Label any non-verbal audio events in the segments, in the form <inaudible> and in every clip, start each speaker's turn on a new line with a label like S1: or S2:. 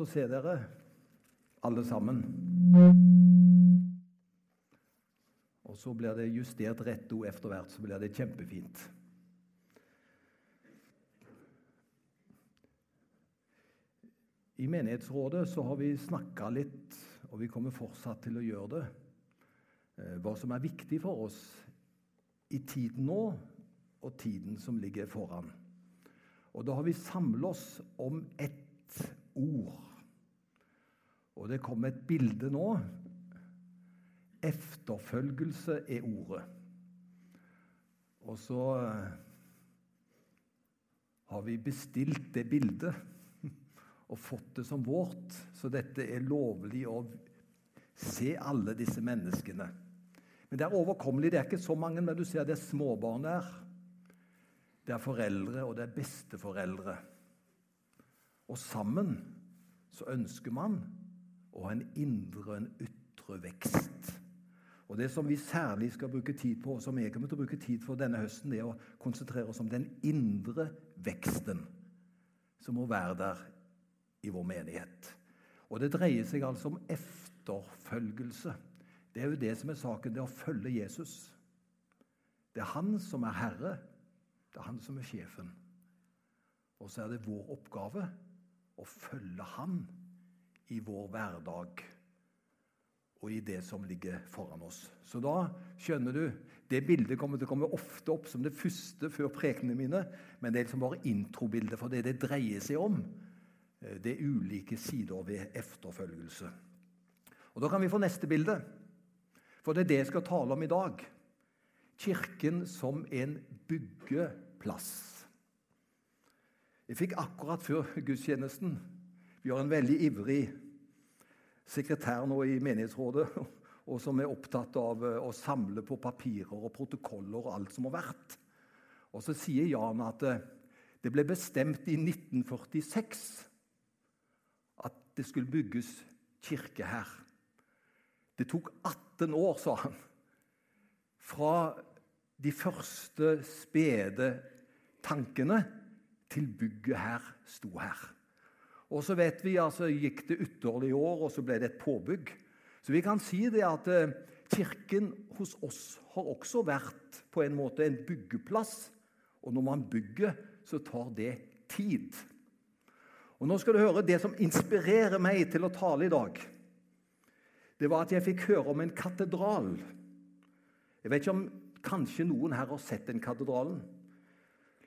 S1: å se dere, alle sammen. Og så blir det justert rett ord etter hvert, så blir det kjempefint. I menighetsrådet så har vi snakka litt, og vi kommer fortsatt til å gjøre det, eh, hva som er viktig for oss i tiden nå og tiden som ligger foran. Og da har vi samla oss om ett ord. Og det kom et bilde nå. Efterfølgelse er ordet. Og så eh, har vi bestilt det bildet <laughs> og fått det som vårt, så dette er lovlig å se alle disse menneskene. Men det er overkommelig. Det er ikke så mange, men du ser det er småbarn der. Det er foreldre, og det er besteforeldre. Og sammen så ønsker man å ha en indre og en ytre vekst. Og Det som vi særlig skal bruke tid på, og som jeg kommer til å bruke tid for denne høsten, det er å konsentrere oss om den indre veksten som må være der i vår menighet. Og Det dreier seg altså om efterfølgelse. Det er jo det som er saken, det er å følge Jesus. Det er han som er herre. Det er han som er sjefen. Og så er det vår oppgave å følge han i vår hverdag og i det som ligger foran oss. Så da skjønner du Det bildet kommer til å komme ofte opp som det første før prekenene mine, men det er liksom bare introbildet for det det dreier seg om. Eh, det er ulike sider ved efterfølgelse. Og Da kan vi få neste bilde, for det er det jeg skal tale om i dag. Kirken som en byggeplass. Jeg fikk akkurat før gudstjenesten Vi har en veldig ivrig sekretær nå i menighetsrådet og som er opptatt av eh, å samle på papirer og protokoller og alt som har vært. Og så sier Jan at eh, det ble bestemt i 1946 at det skulle bygges kirke her. Det tok 18 år, sa han, fra de første spede tankene til bygget her sto her. Og så vet vi, altså gikk det ytterligere år, og så ble det et påbygg. Så vi kan si det at eh, Kirken hos oss har også vært på en måte en byggeplass. Og når man bygger, så tar det tid. Og Nå skal du høre det som inspirerer meg til å tale i dag. Det var at jeg fikk høre om en katedral. Jeg vet ikke om kanskje noen her har sett den katedralen.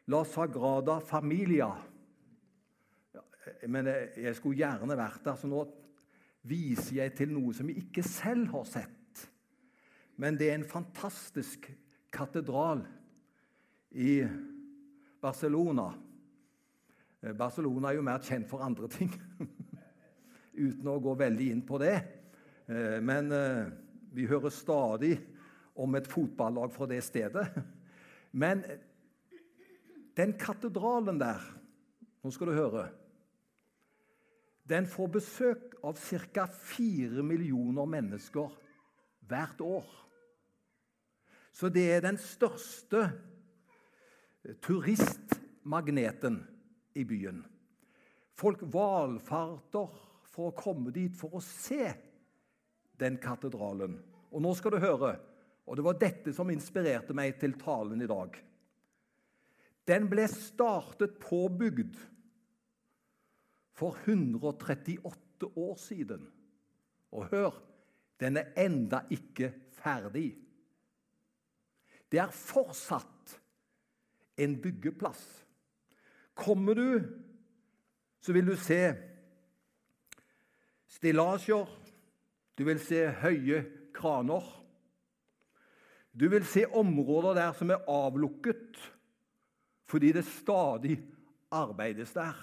S1: La Sagrada Familia. Men jeg skulle gjerne vært der, så nå viser jeg til noe som jeg ikke selv har sett. Men det er en fantastisk katedral i Barcelona. Barcelona er jo mer kjent for andre ting, <laughs> uten å gå veldig inn på det. Men eh, vi hører stadig om et fotballag fra det stedet. <laughs> Men den katedralen der Nå skal du høre. Den får besøk av ca. fire millioner mennesker hvert år. Så det er den største turistmagneten i byen. Folk valfarter for å komme dit for å se den katedralen. Og nå skal du høre og det var dette som inspirerte meg til talen i dag. Den ble startet påbygd for 138 år siden. Og hør den er enda ikke ferdig. Det er fortsatt en byggeplass. Kommer du, så vil du se stillasjer, du vil se høye kraner. Du vil se områder der som er avlukket fordi det stadig arbeides der.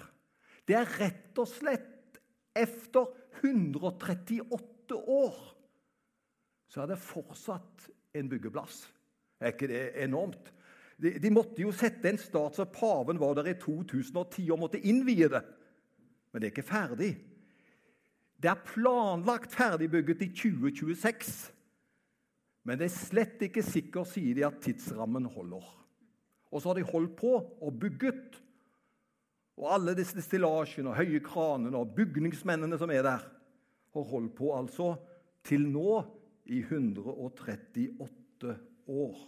S1: Det er rett og slett efter 138 år så er det fortsatt en byggeplass. Er ikke det enormt? De, de måtte jo sette en start så paven var der i 2010 og måtte innvie det. Men det er ikke ferdig. Det er planlagt ferdigbygget i 2026. Men det er slett ikke sikkert, sier de, at tidsrammen holder. Og så har de holdt på og bygget. Og alle disse stillasjene og høye kranene og bygningsmennene som er der, har holdt på altså til nå i 138 år.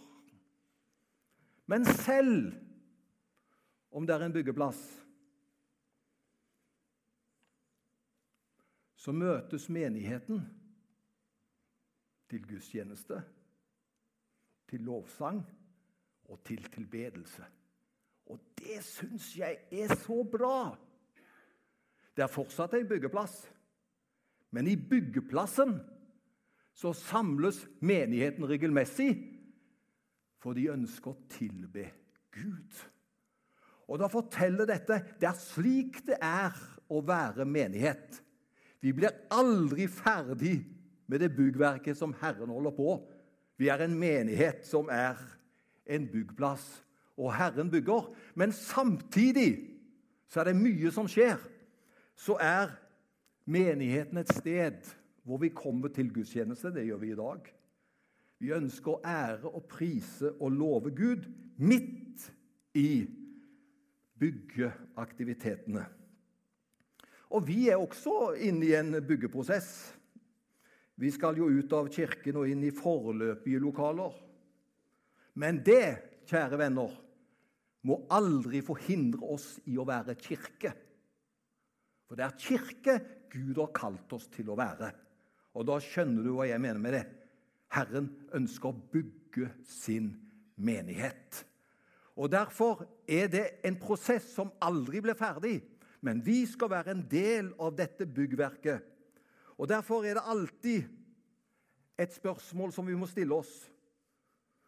S1: Men selv om det er en byggeplass, så møtes menigheten til gudstjeneste, til lovsang og til tilbedelse. Og det syns jeg er så bra! Det er fortsatt en byggeplass, men i byggeplassen så samles menigheten regelmessig, for de ønsker å tilbe Gud. Og da forteller dette det er slik det er å være menighet. Vi blir aldri ferdig med det byggverket som Herren holder på. Vi er en menighet som er en byggplass, og Herren bygger. Men samtidig så er det mye som skjer. Så er menigheten et sted hvor vi kommer til gudstjeneste. Det gjør vi i dag. Vi ønsker å ære og prise og love Gud midt i byggeaktivitetene. Og vi er også inne i en byggeprosess. Vi skal jo ut av kirken og inn i foreløpige lokaler. Men det, kjære venner, må aldri forhindre oss i å være kirke. For det er kirke Gud har kalt oss til å være. Og da skjønner du hva jeg mener med det. Herren ønsker å bygge sin menighet. Og Derfor er det en prosess som aldri blir ferdig. Men vi skal være en del av dette byggverket. Og Derfor er det alltid et spørsmål som vi må stille oss.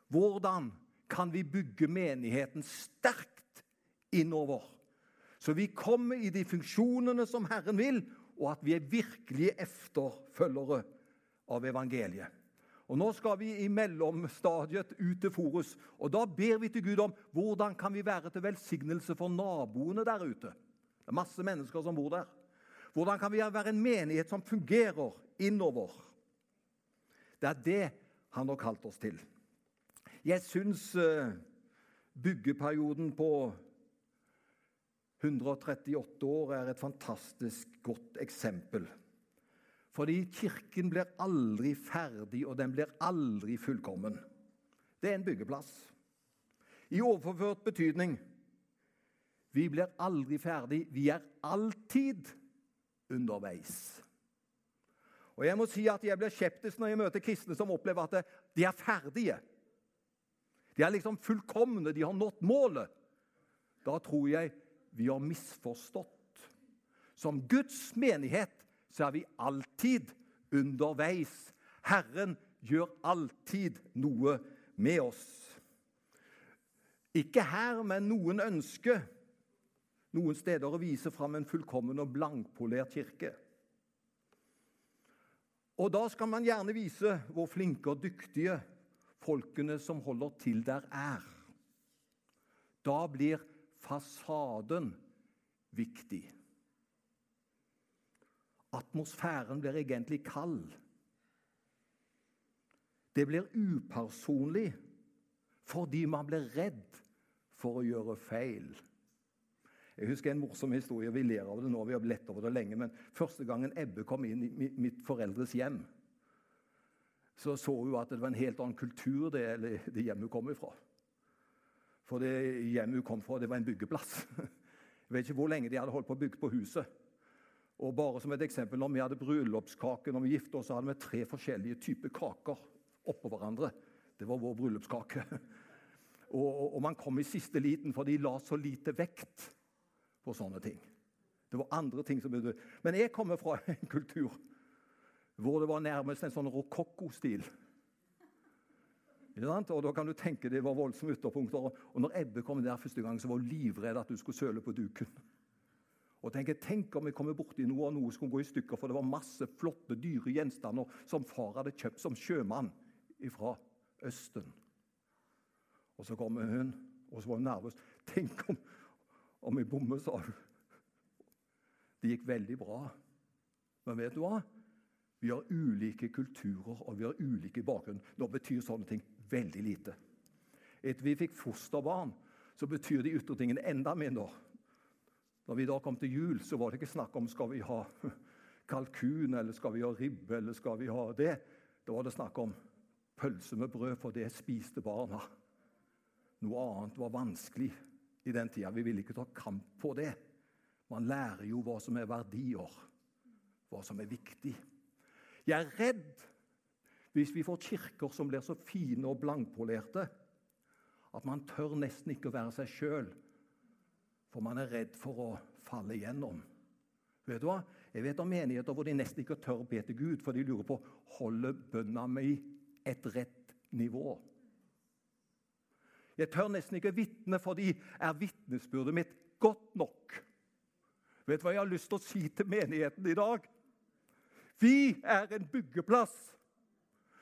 S1: Hvordan kan vi bygge menigheten sterkt innover? Så vi kommer i de funksjonene som Herren vil, og at vi er virkelige efterfølgere av evangeliet. Og Nå skal vi i mellomstadiet ut til Forus, og da ber vi til Gud om hvordan kan vi være til velsignelse for naboene der ute. Det er masse mennesker som bor der. Hvordan kan vi være en menighet som fungerer innover? Det er det han har kalt oss til. Jeg syns eh, byggeperioden på 138 år er et fantastisk godt eksempel. Fordi Kirken blir aldri ferdig, og den blir aldri fullkommen. Det er en byggeplass. I overført betydning vi blir aldri ferdig. Vi er alltid underveis. Og Jeg må si at jeg blir skeptisk når jeg møter kristne som opplever at de er ferdige. De er liksom fullkomne, de har nådd målet. Da tror jeg vi har misforstått. Som Guds menighet så er vi alltid underveis. Herren gjør alltid noe med oss. Ikke her, men noen ønsker noen steder å vise fram en fullkommen og blankpolert kirke. Og da skal man gjerne vise hvor flinke og dyktige folkene som holder til der, er. Da blir fasaden viktig. Atmosfæren blir egentlig kald. Det blir upersonlig fordi man blir redd for å gjøre feil. Jeg husker en morsom historie. Vi ler av det nå, vi har lett over det lenge. Men første gangen Ebbe kom inn i mitt foreldres hjem, så så hun at det var en helt annen kultur det, det hjemmet hun kom ifra. For det hjemmet hun kom fra, det var en byggeplass. <laughs> Jeg vet ikke hvor lenge de hadde holdt på å bygge på huset. Og bare som et eksempel, når vi hadde bryllupskake når vi gifte oss, så hadde vi tre forskjellige typer kaker oppå hverandre. Det var vår bryllupskake. <laughs> Og, og, og, man kom i siste liten, for de la så lite vekt på sånne ting. Det var andre ting som. Men jeg kommer fra en <laughs> kultur hvor det var nærmest en sånn rokokkostil. Og da kan du tenke Det var voldsomme ytterpunkter. Og når Ebbe kom der første gang, så var hun livredd at du skulle søle på duken. Og tenk, Tenk om vi kommer borti noe, og noe skulle gå i stykker, for det var masse flotte, dyre gjenstander som far hadde kjøpt som sjømann fra Østen. Og så kommer hun, og så var hun nervøs. Tenk om, om vi bommer, sa hun. Det gikk veldig bra. Men vet du hva? Vi har ulike kulturer og vi har ulike bakgrunn. Nå betyr sånne ting veldig lite. Etter vi fikk fosterbarn, så betyr de ytre tingene enda mindre. Når vi da kom til jul, så var det ikke snakk om skal vi ha kalkun eller skal vi ha ribbe eller skal vi ha det. Da var det snakk om pølse med brød, for det spiste barna. Noe annet var vanskelig i den tida. Vi ville ikke ta kamp på det. Man lærer jo hva som er verdier, hva som er viktig. Jeg er redd hvis vi får kirker som blir så fine og blankpolerte at man tør nesten ikke å være seg sjøl, for man er redd for å falle igjennom. Vet du hva? Jeg vet om menigheter hvor de nesten ikke tør be til Gud, for de lurer på holder bønna mi et rett nivå. Jeg tør nesten ikke vitne, fordi er vitnesbyrdet mitt godt nok? Vet du hva jeg har lyst til å si til menigheten i dag? Vi er en byggeplass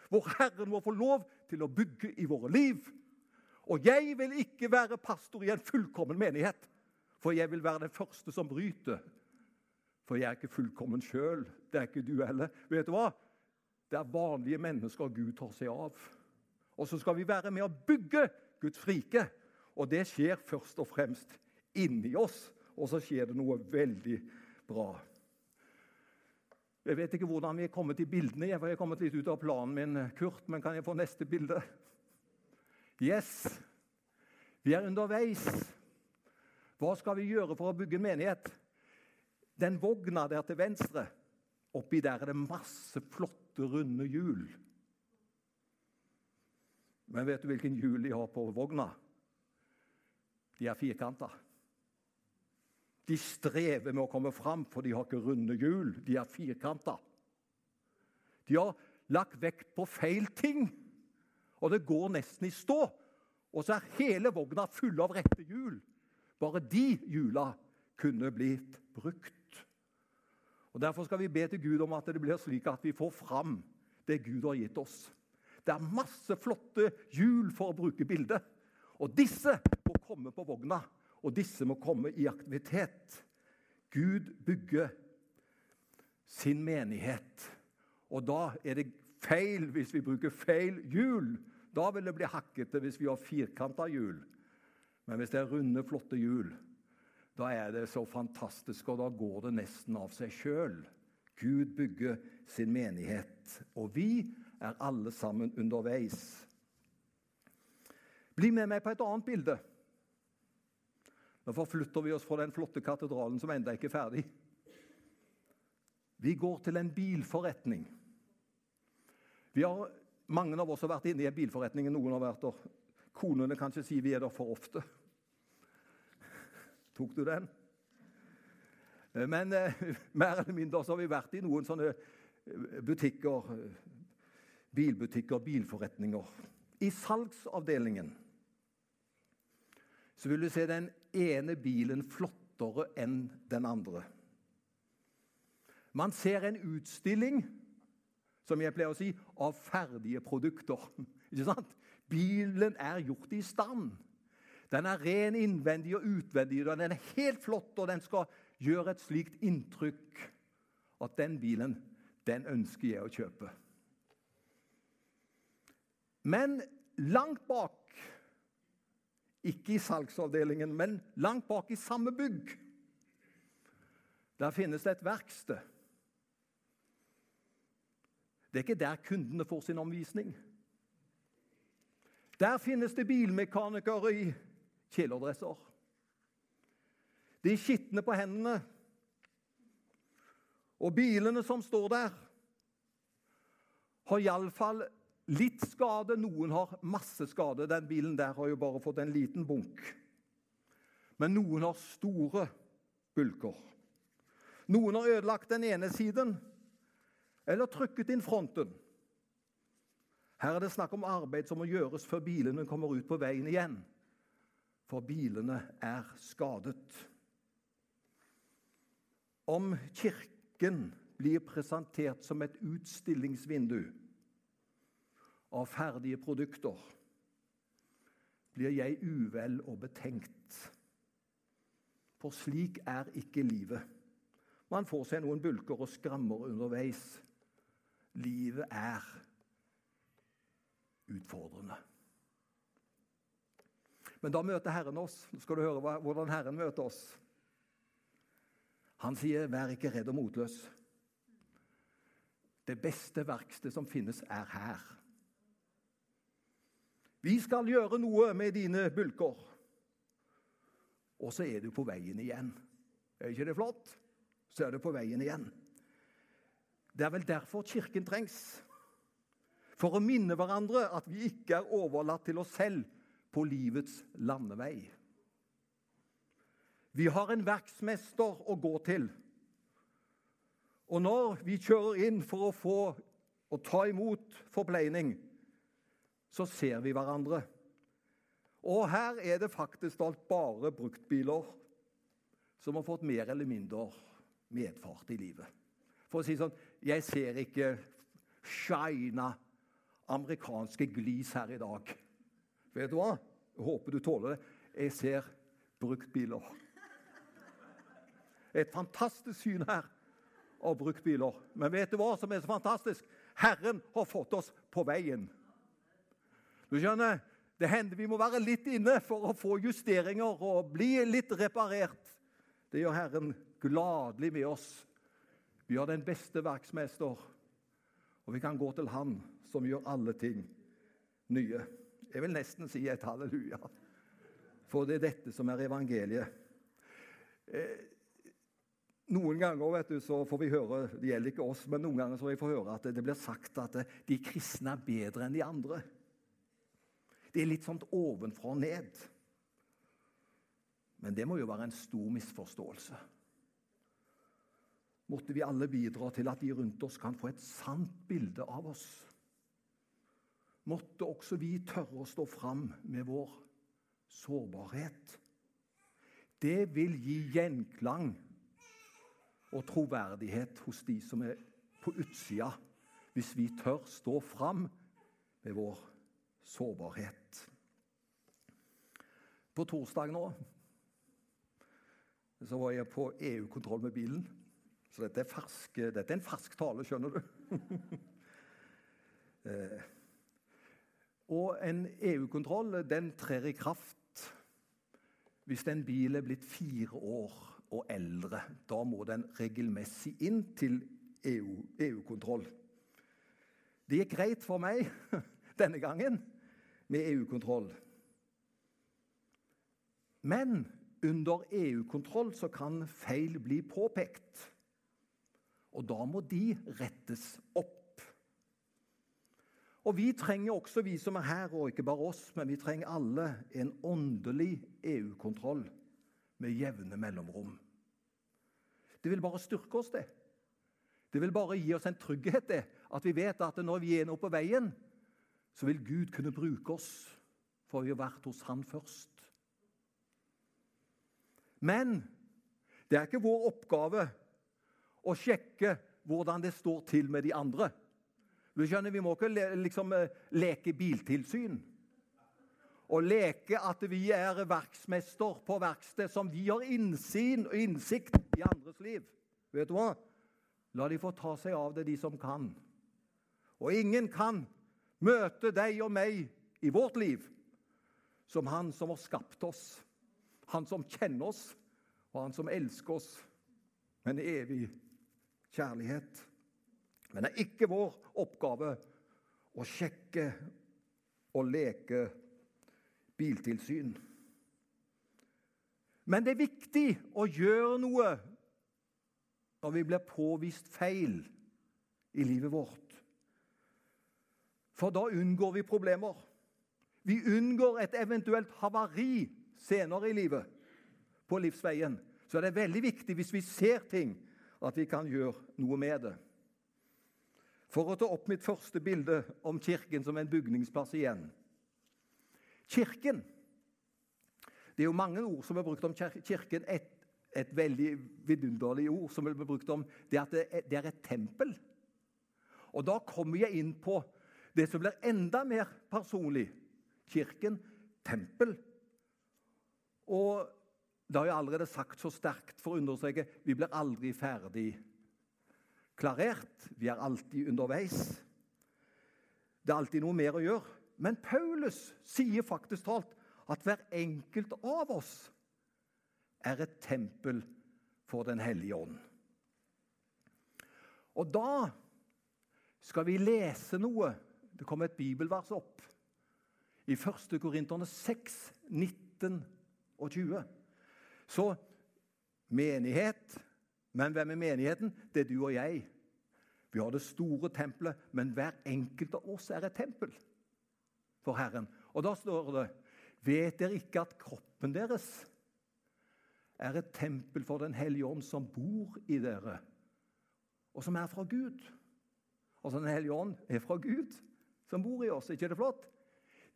S1: hvor Herren må få lov til å bygge i våre liv. Og jeg vil ikke være pastor i en fullkommen menighet, for jeg vil være den første som bryter. For jeg er ikke fullkommen sjøl. Det er ikke du heller. Vet du hva? Det er vanlige mennesker Gud tar seg av. Og så skal vi være med å bygge Guds rike. Og det skjer først og fremst inni oss. Og så skjer det noe veldig bra. Jeg vet ikke hvordan vi er kommet i bildene. Jeg har kommet litt ut av planen min, Kurt, men kan jeg få neste bilde? Yes, vi er underveis. Hva skal vi gjøre for å bygge en menighet? Den vogna der til venstre, oppi der er det masse flotte, runde hjul. Men vet du hvilken hjul de har på vogna? De er firkanta. De strever med å komme fram, for de har ikke runde hjul. De er firkanta. De har lagt vekt på feil ting, og det går nesten i stå. Og så er hele vogna full av rette hjul. Bare de hjula kunne blitt brukt. Og Derfor skal vi be til Gud om at det blir slik at vi får fram det Gud har gitt oss. Det er masse flotte hjul, for å bruke bildet. Og disse må komme på vogna og disse må komme i aktivitet. Gud bygger sin menighet. Og da er det feil hvis vi bruker feil hjul. Da vil det bli hakkete hvis vi har firkanta hjul. Men hvis det er runde, flotte hjul, da er det så fantastisk, og da går det nesten av seg sjøl. Gud bygger sin menighet, og vi er alle sammen underveis. Bli med meg på et annet bilde. Nå forflytter vi oss fra den flotte katedralen som ennå ikke er ferdig. Vi går til en bilforretning. Har, mange av oss har vært inne i en bilforretning. Noen har vært der. Konene kan ikke si vi er der for ofte. <laughs> Tok du den? Men eh, <laughs> mer eller mindre så har vi vært i noen sånne eh, butikker, bilbutikker, bilforretninger. I salgsavdelingen så vil du se den ene bilen flottere enn den andre. Man ser en utstilling som jeg pleier å si, av ferdige produkter. <laughs> Ikke sant? Bilen er gjort i stand. Den er ren innvendig og utvendig. Den er helt flott, og den skal gjøre et slikt inntrykk at den bilen, den ønsker jeg å kjøpe. Men langt bak ikke i salgsavdelingen, men langt bak i samme bygg. Der finnes det et verksted. Det er ikke der kundene får sin omvisning. Der finnes det bilmekanikere i kjeledresser. De er skitne på hendene. Og bilene som står der, har iallfall Litt skade, noen har masse skade. Den bilen der har jo bare fått en liten bunk. Men noen har store bulker. Noen har ødelagt den ene siden eller trykket inn fronten. Her er det snakk om arbeid som må gjøres før bilene kommer ut på veien igjen. For bilene er skadet. Om Kirken blir presentert som et utstillingsvindu av ferdige produkter, blir jeg uvel og betenkt. For slik er ikke livet. Man får seg noen bulker og skrammer underveis. Livet er utfordrende. Men da møter Herren oss. Nå skal du høre hvordan Herren møter oss. Han sier, 'Vær ikke redd og motløs'. Det beste verkstedet som finnes, er her. Vi skal gjøre noe med dine bulker. Og så er du på veien igjen. Er ikke det flott? Så er du på veien igjen. Det er vel derfor Kirken trengs. For å minne hverandre at vi ikke er overlatt til oss selv på livets landevei. Vi har en verksmester å gå til. Og når vi kjører inn for å få og ta imot forpleining, så ser vi hverandre. Og her er det faktisk alt bare bruktbiler som har fått mer eller mindre medfart i livet. For å si sånn Jeg ser ikke shina amerikanske glis her i dag. Vet du hva? Jeg håper du tåler det. Jeg ser bruktbiler. Et fantastisk syn her av bruktbiler. Men vet du hva som er så fantastisk? Herren har fått oss på veien. Du skjønner, Det hender vi må være litt inne for å få justeringer og bli litt reparert. Det gjør Herren gladelig med oss. Vi har den beste verksmester, og vi kan gå til Han som gjør alle ting nye. Jeg vil nesten si et halleluja, for det er dette som er evangeliet. Eh, noen ganger vet du, så får vi høre det gjelder ikke oss, men noen ganger så får vi høre at det blir sagt at de kristne er bedre enn de andre. Det er litt sånn ovenfra og ned. Men det må jo være en stor misforståelse. Måtte vi alle bidra til at de rundt oss kan få et sant bilde av oss. Måtte også vi tørre å stå fram med vår sårbarhet. Det vil gi gjenklang og troverdighet hos de som er på utsida, hvis vi tør stå fram med vår sårbarhet. På torsdag nå så var jeg på EU-kontroll med bilen. Så dette er, ferske, dette er en fersk tale, skjønner du. <laughs> eh, og en EU-kontroll den trer i kraft hvis en bil er blitt fire år og eldre. Da må den regelmessig inn til EU-kontroll. EU det gikk greit for meg <laughs> denne gangen med EU-kontroll. Men under EU-kontroll så kan feil bli påpekt. Og da må de rettes opp. Og vi trenger også, vi som er her, og ikke bare oss, men vi trenger alle en åndelig EU-kontroll med jevne mellomrom. Det vil bare styrke oss, det. Det vil bare gi oss en trygghet, det. At vi vet at når vi er nå på veien, så vil Gud kunne bruke oss, for vi har vært hos Han først. Men det er ikke vår oppgave å sjekke hvordan det står til med de andre. Du skjønner, Vi må ikke liksom eh, leke biltilsyn og leke at vi er verksmester på verksted, som vi har innsyn og innsikt i andres liv. Vet du hva? La de få ta seg av det, de som kan. Og ingen kan møte deg og meg i vårt liv som han som har skapt oss, han som kjenner oss, og han som elsker oss med en evig kjærlighet. Men det er ikke vår oppgave å sjekke og leke biltilsyn. Men det er viktig å gjøre noe når vi blir påvist feil i livet vårt. For da unngår vi problemer. Vi unngår et eventuelt havari senere i livet på livsveien. Så det er veldig viktig hvis vi ser ting, at vi kan gjøre noe med det. For å ta opp mitt første bilde om Kirken som en bygningsplass igjen. Kirken Det er jo mange ord som er brukt om Kirken. Et, et veldig vidunderlig ord som er brukt om det at det er, et tempel. Og Da kommer jeg inn på det som blir enda mer personlig. Kirken, tempel. Og det har jeg allerede sagt så sterkt for å understreke vi blir aldri ferdig klarert. Vi er alltid underveis. Det er alltid noe mer å gjøre. Men Paulus sier faktisk talt at hver enkelt av oss er et tempel for Den hellige ånd. Og da skal vi lese noe. Det kom et bibelvers opp i 1. Korinterne 6, 19 og 20. Så menighet Men hvem er menigheten? Det er du og jeg. Vi har det store tempelet, men hver enkelt av oss er et tempel for Herren. Og da står det Vet dere ikke at kroppen deres er et tempel for Den hellige ånd som bor i dere, og som er fra Gud? Altså Den hellige ånd er fra Gud, som bor i oss. ikke er det flott?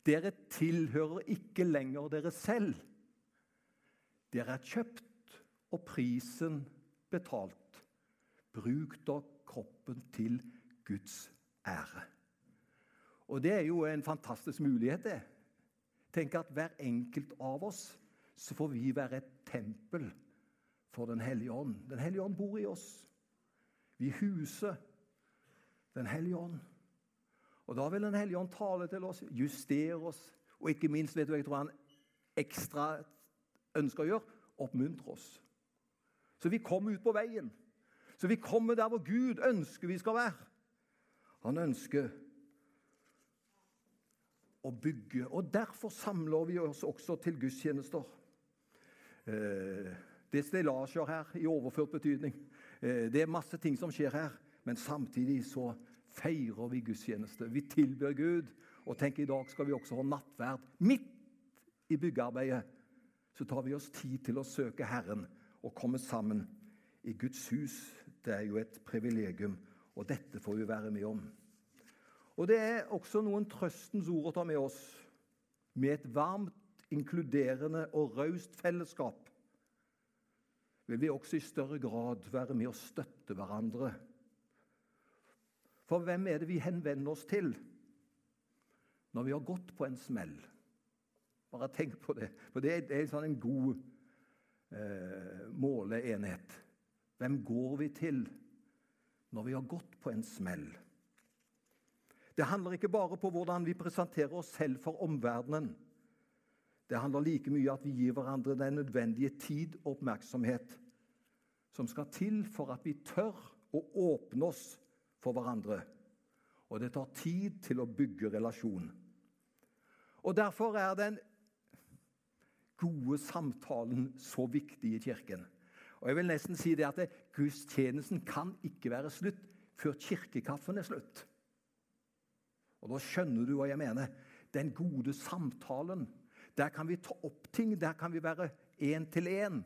S1: Dere tilhører ikke lenger dere selv. Dere er kjøpt, og prisen betalt. Bruk da kroppen til Guds ære. Og det er jo en fantastisk mulighet, det. Tenk at hver enkelt av oss så får vi være et tempel for Den hellige ånd. Den hellige ånd bor i oss. Vi huser Den hellige ånd. Og Da vil Den hellige ånd tale til oss, justere oss, og ikke minst vet du, jeg tror han ekstra ønsker å gjøre oppmuntre oss. Så vi kommer ut på veien. Så vi kommer der hvor Gud ønsker vi skal være. Han ønsker å bygge. Og Derfor samler vi oss også til gudstjenester. Eh, det er stillasjer her i overført betydning. Eh, det er masse ting som skjer her. Men samtidig så feirer vi gudstjeneste. Vi tilbyr Gud. Og tenk, i dag skal vi også ha nattverd. Midt i byggearbeidet så tar vi oss tid til å søke Herren og komme sammen i Guds hus. Det er jo et privilegium, og dette får vi være med om. Og Det er også noen trøstens ord å ta med oss. Med et varmt, inkluderende og raust fellesskap vil vi også i større grad være med å støtte hverandre. For hvem er det vi henvender oss til når vi har gått på en smell? Bare tenk på det, for det er sånn en god eh, måleenhet. Hvem går vi til når vi har gått på en smell? Det handler ikke bare på hvordan vi presenterer oss selv for omverdenen. Det handler like mye at vi gir hverandre den nødvendige tid og oppmerksomhet som skal til for at vi tør å åpne oss for hverandre. Og det tar tid til å bygge relasjon. Og Derfor er den gode samtalen så viktig i Kirken. Og jeg vil nesten si det at Gudstjenesten kan ikke være slutt før kirkekaffen er slutt. Og Da skjønner du hva jeg mener. Den gode samtalen. Der kan vi ta opp ting. Der kan vi være én til én.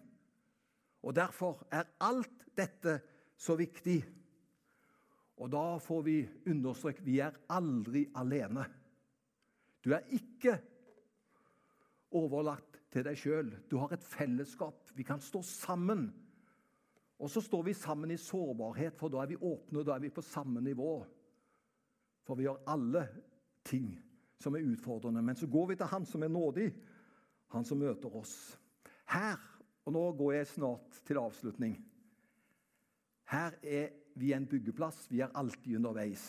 S1: Og Derfor er alt dette så viktig. Og da får vi understreke vi er aldri alene. Du er ikke overlatt til deg sjøl. Du har et fellesskap. Vi kan stå sammen. Og så står vi sammen i sårbarhet, for da er vi åpne, da er vi på samme nivå. For vi har alle ting som er utfordrende. Men så går vi til Han som er nådig, Han som møter oss. Her, og nå går jeg snart til avslutning Her er vi er en byggeplass. Vi er alltid underveis.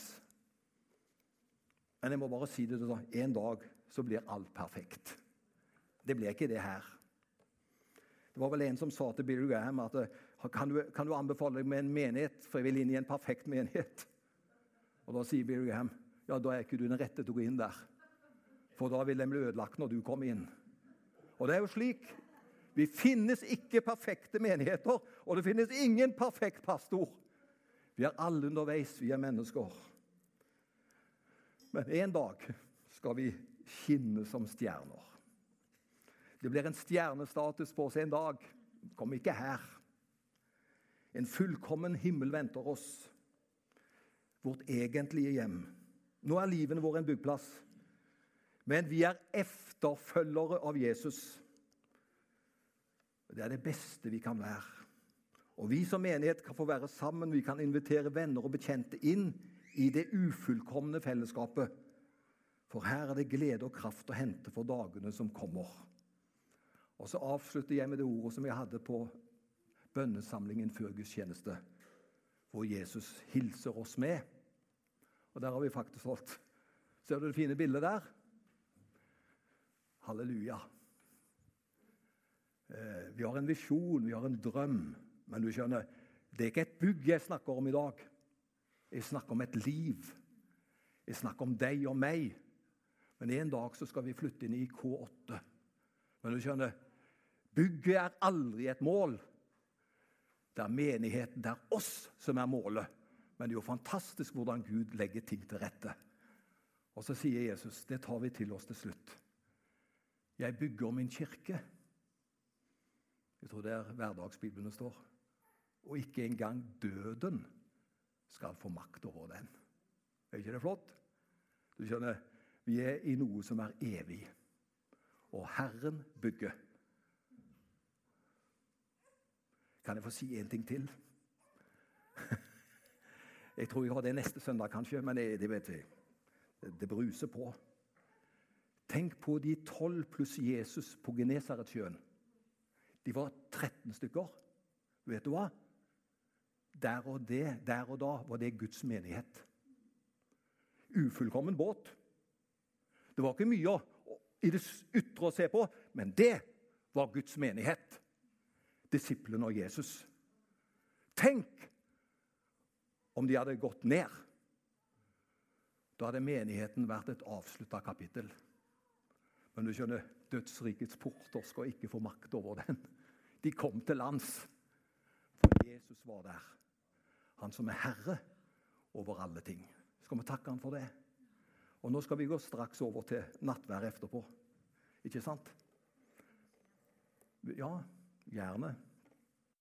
S1: Men jeg må bare si det sånn En dag så blir alt perfekt. Det blir ikke det her. Det var vel en som sa til Bill Graham at kan du, kan du anbefale deg med en menighet, for jeg vil inn i en perfekt menighet. Og Da sier Bill Graham ja, da er ikke du den rette til å gå inn der. For da vil den bli ødelagt når du kommer inn. Og det er jo slik. Vi finnes ikke perfekte menigheter, og det finnes ingen perfekt pastor. Vi er alle underveis, vi er mennesker. Men en dag skal vi skinne som stjerner. Det blir en stjernestatus på oss en dag. Kom ikke her. En fullkommen himmel venter oss vårt egentlige hjem. Nå er livet vår en byggplass. Men vi er efterfølgere av Jesus. Det er det beste vi kan være. Og Vi som menighet kan få være sammen, vi kan invitere venner og bekjente inn i det ufullkomne fellesskapet. For her er det glede og kraft å hente for dagene som kommer. Og Så avslutter jeg med det ordet som jeg hadde på bønnesamlingen før gudstjeneste, hvor Jesus hilser oss med. Og der har vi faktisk holdt. Ser du det fine bildet der? Halleluja. Eh, vi har en visjon, vi har en drøm, Men du skjønner, det er ikke et bygg jeg snakker om i dag. Jeg snakker om et liv. Jeg snakker om deg og meg. Men en dag så skal vi flytte inn i K8. Men du skjønner, bygget er aldri et mål. Det er menigheten, det er oss som er målet. Men det er jo fantastisk hvordan Gud legger ting til rette. Og så sier Jesus, det tar vi til oss til slutt. Jeg bygger min kirke. Jeg tror det er hverdagsbibelen står. Og ikke engang døden skal få makt over den. Er ikke det flott? Du skjønner, Vi er i noe som er evig. Og Herren bygger. Kan jeg få si en ting til? <laughs> Jeg tror jeg har det neste søndag, kanskje, men det, det vet jeg. Det bruser på. Tenk på de tolv pluss Jesus på Genesaretsjøen. De var 13 stykker. Vet du hva? Der og, det, der og da var det Guds menighet. Ufullkommen båt. Det var ikke mye i det ytre å se på, men det var Guds menighet. Disiplene og Jesus. Tenk om de hadde gått ned. Da hadde menigheten vært et avslutta kapittel. Men du skjønner, dødsrikets porter skal ikke få makt over den. De kom til lands, for Jesus var der. Han som er herre over alle ting. Skal vi takke han for det? Og Nå skal vi gå straks over til nattvær etterpå. Ikke sant? Ja, gjerne.